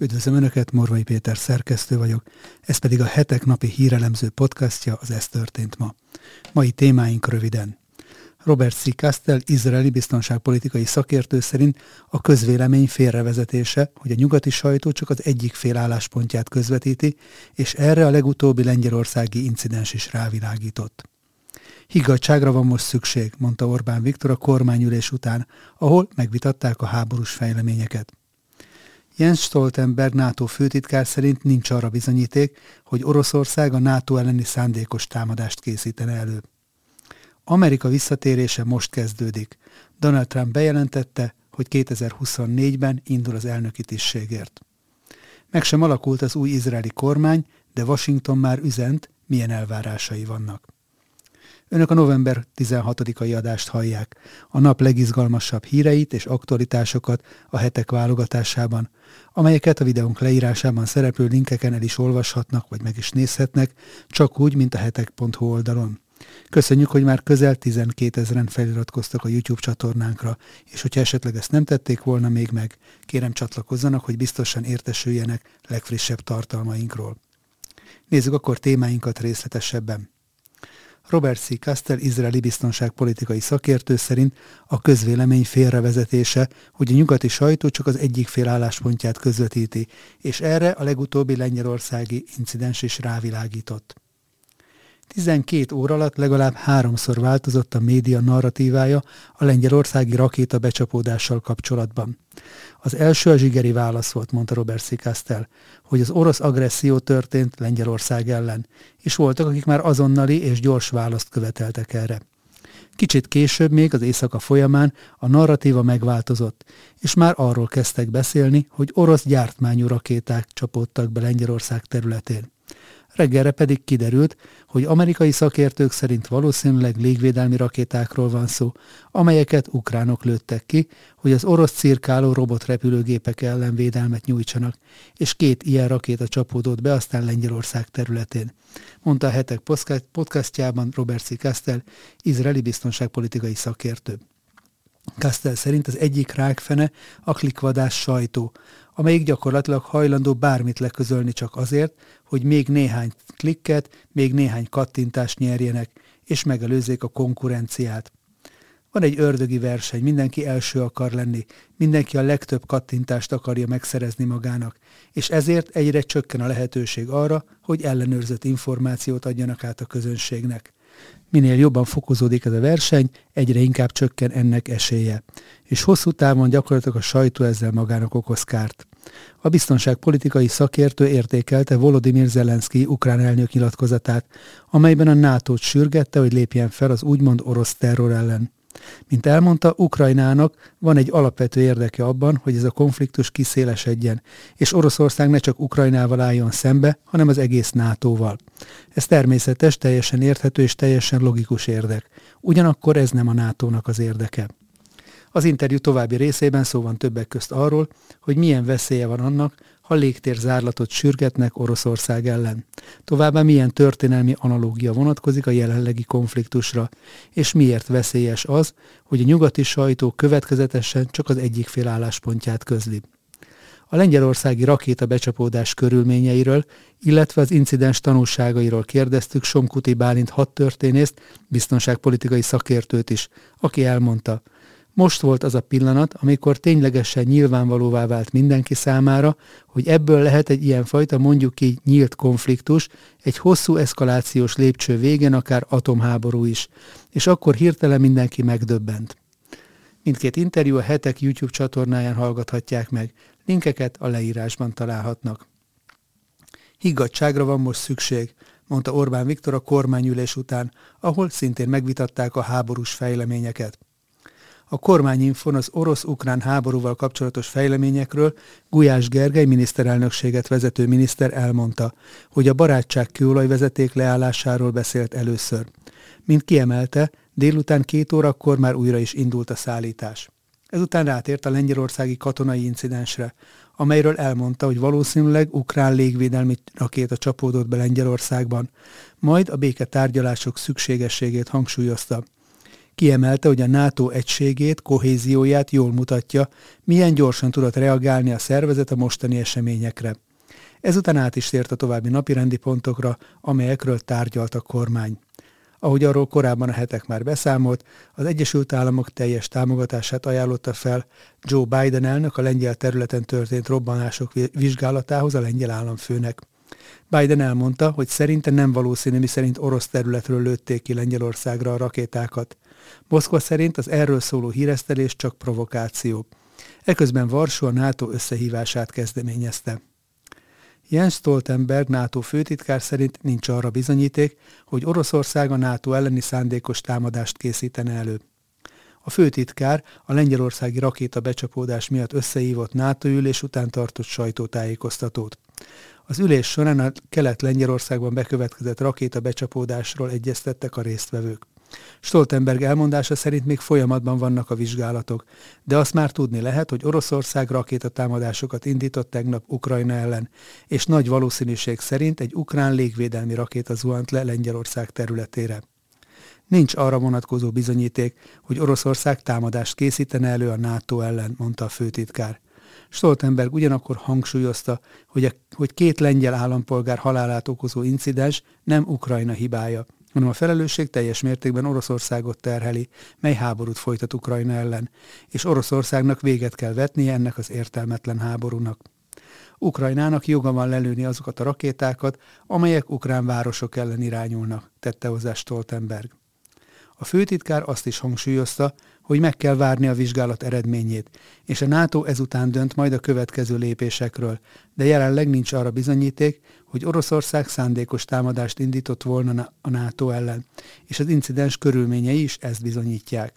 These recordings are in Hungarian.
Üdvözlöm Önöket, Morvai Péter szerkesztő vagyok, ez pedig a hetek napi hírelemző podcastja, az Ez történt ma. Mai témáink röviden. Robert C. Castell, izraeli biztonságpolitikai szakértő szerint a közvélemény félrevezetése, hogy a nyugati sajtó csak az egyik fél álláspontját közvetíti, és erre a legutóbbi lengyelországi incidens is rávilágított. Higgadságra van most szükség, mondta Orbán Viktor a kormányülés után, ahol megvitatták a háborús fejleményeket. Jens Stoltenberg NATO főtitkár szerint nincs arra bizonyíték, hogy Oroszország a NATO elleni szándékos támadást készítene elő. Amerika visszatérése most kezdődik. Donald Trump bejelentette, hogy 2024-ben indul az elnöki tisztségért. Meg sem alakult az új izraeli kormány, de Washington már üzent, milyen elvárásai vannak. Önök a november 16-ai adást hallják, a nap legizgalmasabb híreit és aktualitásokat a hetek válogatásában, amelyeket a videónk leírásában szereplő linkeken el is olvashatnak, vagy meg is nézhetnek, csak úgy, mint a hetek.hu oldalon. Köszönjük, hogy már közel 12 ezeren feliratkoztak a YouTube csatornánkra, és hogyha esetleg ezt nem tették volna még meg, kérem csatlakozzanak, hogy biztosan értesüljenek legfrissebb tartalmainkról. Nézzük akkor témáinkat részletesebben. Robert C. Castell, izraeli biztonságpolitikai szakértő szerint a közvélemény félrevezetése, hogy a nyugati sajtó csak az egyik fél álláspontját közvetíti, és erre a legutóbbi lengyelországi incidens is rávilágított. 12 óra alatt legalább háromszor változott a média narratívája a lengyelországi rakéta becsapódással kapcsolatban. Az első a zsigeri válasz volt, mondta Robert Szikasztel, hogy az orosz agresszió történt Lengyelország ellen, és voltak, akik már azonnali és gyors választ követeltek erre. Kicsit később még az éjszaka folyamán a narratíva megváltozott, és már arról kezdtek beszélni, hogy orosz gyártmányú rakéták csapódtak be Lengyelország területén reggelre pedig kiderült, hogy amerikai szakértők szerint valószínűleg légvédelmi rakétákról van szó, amelyeket ukránok lőttek ki, hogy az orosz cirkáló robotrepülőgépek ellen védelmet nyújtsanak, és két ilyen rakéta csapódott be aztán Lengyelország területén. Mondta a hetek podcastjában Robert C. Castell, izraeli biztonságpolitikai szakértő. Castell szerint az egyik rákfene a klikvadás sajtó, amelyik gyakorlatilag hajlandó bármit leközölni csak azért, hogy még néhány klikket, még néhány kattintást nyerjenek, és megelőzzék a konkurenciát. Van egy ördögi verseny, mindenki első akar lenni, mindenki a legtöbb kattintást akarja megszerezni magának, és ezért egyre csökken a lehetőség arra, hogy ellenőrzött információt adjanak át a közönségnek. Minél jobban fokozódik ez a verseny, egyre inkább csökken ennek esélye. És hosszú távon gyakorlatilag a sajtó ezzel magának okoz kárt. A biztonságpolitikai szakértő értékelte Volodymyr Zelenszky ukrán elnök nyilatkozatát, amelyben a NATO-t sürgette, hogy lépjen fel az úgymond orosz terror ellen. Mint elmondta, Ukrajnának van egy alapvető érdeke abban, hogy ez a konfliktus kiszélesedjen, és Oroszország ne csak Ukrajnával álljon szembe, hanem az egész NATO-val. Ez természetes, teljesen érthető és teljesen logikus érdek. Ugyanakkor ez nem a NATO-nak az érdeke. Az interjú további részében szó van többek közt arról, hogy milyen veszélye van annak, ha légtérzárlatot sürgetnek Oroszország ellen. Továbbá milyen történelmi analógia vonatkozik a jelenlegi konfliktusra, és miért veszélyes az, hogy a nyugati sajtó következetesen csak az egyik fél álláspontját közli. A lengyelországi rakéta becsapódás körülményeiről, illetve az incidens tanulságairól kérdeztük Somkuti Bálint hadtörténészt, biztonságpolitikai szakértőt is, aki elmondta, most volt az a pillanat, amikor ténylegesen nyilvánvalóvá vált mindenki számára, hogy ebből lehet egy ilyenfajta mondjuk így nyílt konfliktus, egy hosszú eszkalációs lépcső végén akár atomháború is, és akkor hirtelen mindenki megdöbbent. Mindkét interjú a hetek YouTube csatornáján hallgathatják meg, linkeket a leírásban találhatnak. Higgadságra van most szükség, mondta Orbán Viktor a kormányülés után, ahol szintén megvitatták a háborús fejleményeket. A kormányinfon az orosz-ukrán háborúval kapcsolatos fejleményekről Gulyás Gergely miniszterelnökséget vezető miniszter elmondta, hogy a barátság kőolajvezeték leállásáról beszélt először. Mint kiemelte, délután két órakor már újra is indult a szállítás. Ezután rátért a lengyelországi katonai incidensre, amelyről elmondta, hogy valószínűleg ukrán légvédelmi rakéta csapódott be Lengyelországban, majd a béke tárgyalások szükségességét hangsúlyozta. Kiemelte, hogy a NATO egységét, kohézióját jól mutatja, milyen gyorsan tudott reagálni a szervezet a mostani eseményekre. Ezután át is tért a további napirendi pontokra, amelyekről tárgyalt a kormány. Ahogy arról korábban a hetek már beszámolt, az Egyesült Államok teljes támogatását ajánlotta fel Joe Biden elnök a lengyel területen történt robbanások vizsgálatához a lengyel államfőnek. Biden elmondta, hogy szerinte nem valószínű, szerint orosz területről lőtték ki Lengyelországra a rakétákat. Moszkva szerint az erről szóló híresztelés csak provokáció. Eközben Varsó a NATO összehívását kezdeményezte. Jens Stoltenberg NATO főtitkár szerint nincs arra bizonyíték, hogy Oroszország a NATO elleni szándékos támadást készítene elő. A főtitkár a lengyelországi rakéta becsapódás miatt összehívott NATO ülés után tartott sajtótájékoztatót. Az ülés során a kelet-lengyelországban bekövetkezett rakéta becsapódásról egyeztettek a résztvevők. Stoltenberg elmondása szerint még folyamatban vannak a vizsgálatok, de azt már tudni lehet, hogy Oroszország rakétatámadásokat indított tegnap Ukrajna ellen, és nagy valószínűség szerint egy ukrán légvédelmi rakéta zuhant le Lengyelország területére. Nincs arra vonatkozó bizonyíték, hogy Oroszország támadást készítene elő a NATO ellen, mondta a főtitkár. Stoltenberg ugyanakkor hangsúlyozta, hogy, a, hogy két lengyel állampolgár halálát okozó incidens nem Ukrajna hibája, hanem a felelősség teljes mértékben Oroszországot terheli, mely háborút folytat Ukrajna ellen, és Oroszországnak véget kell vetnie ennek az értelmetlen háborúnak. Ukrajnának joga van lelőni azokat a rakétákat, amelyek ukrán városok ellen irányulnak, tette hozzá Stoltenberg. A főtitkár azt is hangsúlyozta, hogy meg kell várni a vizsgálat eredményét, és a NATO ezután dönt majd a következő lépésekről, de jelenleg nincs arra bizonyíték, hogy Oroszország szándékos támadást indított volna a NATO ellen, és az incidens körülményei is ezt bizonyítják.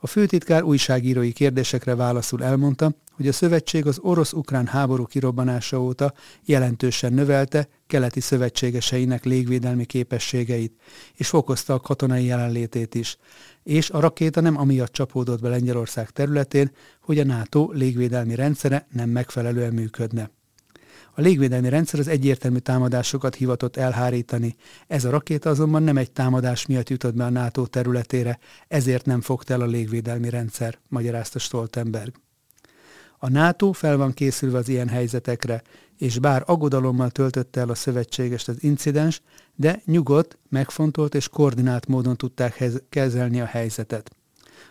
A főtitkár újságírói kérdésekre válaszul elmondta, hogy a szövetség az orosz-ukrán háború kirobbanása óta jelentősen növelte keleti szövetségeseinek légvédelmi képességeit, és fokozta a katonai jelenlétét is, és a rakéta nem amiatt csapódott be Lengyelország területén, hogy a NATO légvédelmi rendszere nem megfelelően működne. A légvédelmi rendszer az egyértelmű támadásokat hivatott elhárítani. Ez a rakéta azonban nem egy támadás miatt jutott be a NATO területére, ezért nem fogta el a légvédelmi rendszer, magyarázta Stoltenberg. A NATO fel van készülve az ilyen helyzetekre, és bár aggodalommal töltötte el a szövetségest az incidens, de nyugodt, megfontolt és koordinált módon tudták kezelni a helyzetet.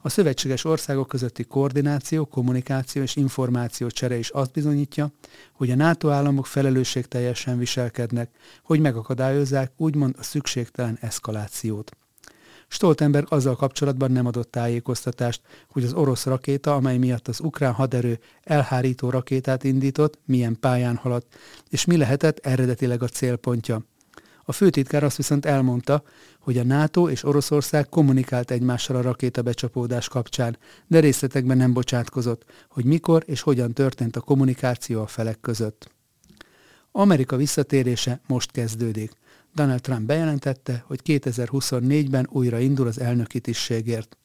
A szövetséges országok közötti koordináció, kommunikáció és információ csere is azt bizonyítja, hogy a NATO államok felelősségteljesen viselkednek, hogy megakadályozzák úgymond a szükségtelen eszkalációt. Stoltenberg azzal kapcsolatban nem adott tájékoztatást, hogy az orosz rakéta, amely miatt az ukrán haderő elhárító rakétát indított, milyen pályán haladt, és mi lehetett eredetileg a célpontja. A főtitkár azt viszont elmondta, hogy a NATO és Oroszország kommunikált egymással a rakéta becsapódás kapcsán, de részletekben nem bocsátkozott, hogy mikor és hogyan történt a kommunikáció a felek között. Amerika visszatérése most kezdődik. Donald Trump bejelentette, hogy 2024-ben újra indul az elnöki tisztségért.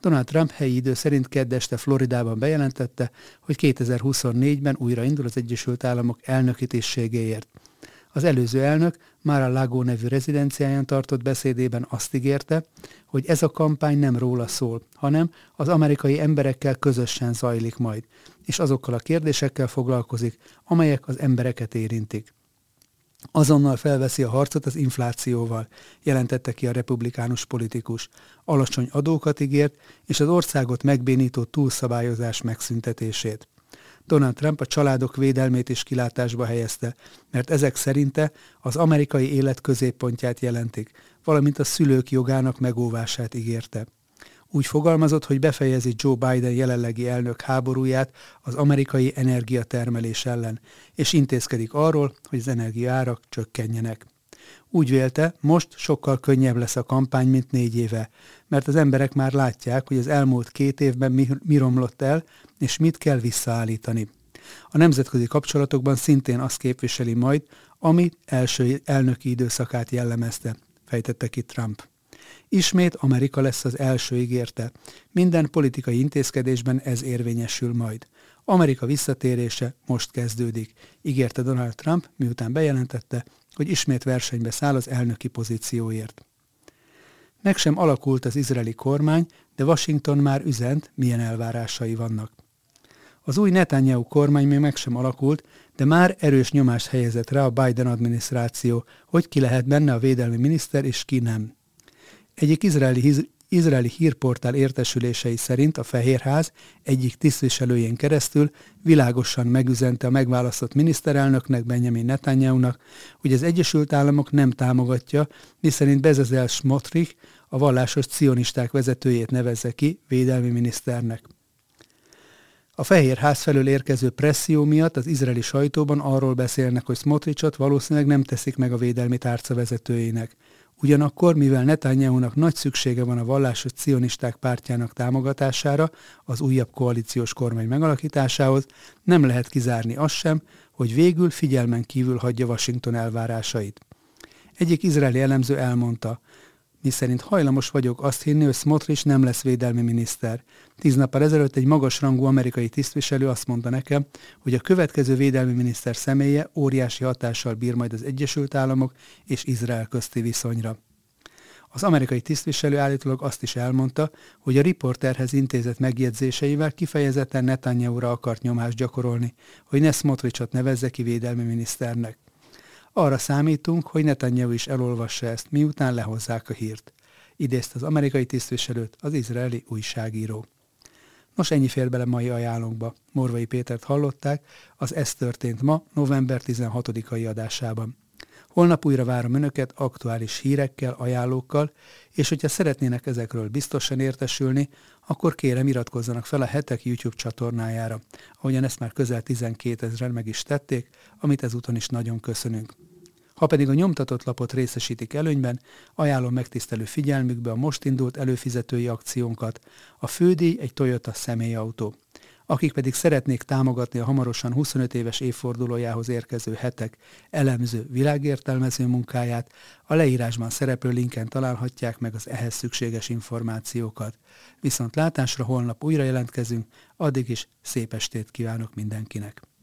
Donald Trump helyi idő szerint keddeste Floridában bejelentette, hogy 2024-ben újra indul az Egyesült Államok elnöki tisztségéért. Az előző elnök már a Lago nevű rezidenciáján tartott beszédében azt ígérte, hogy ez a kampány nem róla szól, hanem az amerikai emberekkel közösen zajlik majd, és azokkal a kérdésekkel foglalkozik, amelyek az embereket érintik. Azonnal felveszi a harcot az inflációval, jelentette ki a republikánus politikus. Alacsony adókat ígért, és az országot megbénító túlszabályozás megszüntetését. Donald Trump a családok védelmét is kilátásba helyezte, mert ezek szerinte az amerikai élet középpontját jelentik, valamint a szülők jogának megóvását ígérte. Úgy fogalmazott, hogy befejezi Joe Biden jelenlegi elnök háborúját az amerikai energiatermelés ellen, és intézkedik arról, hogy az energiaárak csökkenjenek. Úgy vélte, most sokkal könnyebb lesz a kampány, mint négy éve, mert az emberek már látják, hogy az elmúlt két évben mi, mi romlott el, és mit kell visszaállítani. A nemzetközi kapcsolatokban szintén azt képviseli majd, ami első elnöki időszakát jellemezte, fejtette ki Trump. Ismét Amerika lesz az első ígérte. Minden politikai intézkedésben ez érvényesül majd. Amerika visszatérése most kezdődik, ígérte Donald Trump, miután bejelentette, hogy ismét versenybe száll az elnöki pozícióért. Meg sem alakult az izraeli kormány, de Washington már üzent, milyen elvárásai vannak. Az új Netanyahu kormány még meg sem alakult, de már erős nyomást helyezett rá a Biden adminisztráció, hogy ki lehet benne a védelmi miniszter és ki nem. Egyik izraeli, izraeli hírportál értesülései szerint a Fehérház egyik tisztviselőjén keresztül világosan megüzente a megválasztott miniszterelnöknek, Benjamin Netanyahu-nak, hogy az Egyesült Államok nem támogatja, miszerint Bezezel Smotrich a vallásos cionisták vezetőjét nevezze ki védelmi miniszternek. A Fehér Ház felől érkező presszió miatt az izraeli sajtóban arról beszélnek, hogy Smotrichot valószínűleg nem teszik meg a védelmi tárca vezetőjének. Ugyanakkor, mivel Netanyahu-nak nagy szüksége van a vallásos cionisták pártjának támogatására, az újabb koalíciós kormány megalakításához, nem lehet kizárni azt sem, hogy végül figyelmen kívül hagyja Washington elvárásait. Egyik izraeli elemző elmondta, miszerint hajlamos vagyok azt hinni, hogy Smotrich nem lesz védelmi miniszter. Tíz nappal ezelőtt egy magasrangú amerikai tisztviselő azt mondta nekem, hogy a következő védelmi miniszter személye óriási hatással bír majd az Egyesült Államok és Izrael közti viszonyra. Az amerikai tisztviselő állítólag azt is elmondta, hogy a riporterhez intézett megjegyzéseivel kifejezetten Netanyahu-ra akart nyomást gyakorolni, hogy ne Smotrichot nevezze ki védelmi miniszternek. Arra számítunk, hogy Netanyahu is elolvassa ezt, miután lehozzák a hírt. Idézte az amerikai tisztviselőt az izraeli újságíró. Nos, ennyi fér bele mai ajánlónkba. Morvai Pétert hallották, az Ez történt ma, november 16-ai adásában. Holnap újra várom Önöket aktuális hírekkel, ajánlókkal, és hogyha szeretnének ezekről biztosan értesülni, akkor kérem iratkozzanak fel a Hetek YouTube csatornájára, ahogyan ezt már közel 12 ezeren meg is tették, amit ezúton is nagyon köszönünk. Ha pedig a nyomtatott lapot részesítik előnyben, ajánlom megtisztelő figyelmükbe a most indult előfizetői akciónkat. A fődíj egy Toyota személyautó. Akik pedig szeretnék támogatni a hamarosan 25 éves évfordulójához érkező hetek elemző, világértelmező munkáját, a leírásban szereplő linken találhatják meg az ehhez szükséges információkat. Viszont látásra holnap újra jelentkezünk, addig is szép estét kívánok mindenkinek!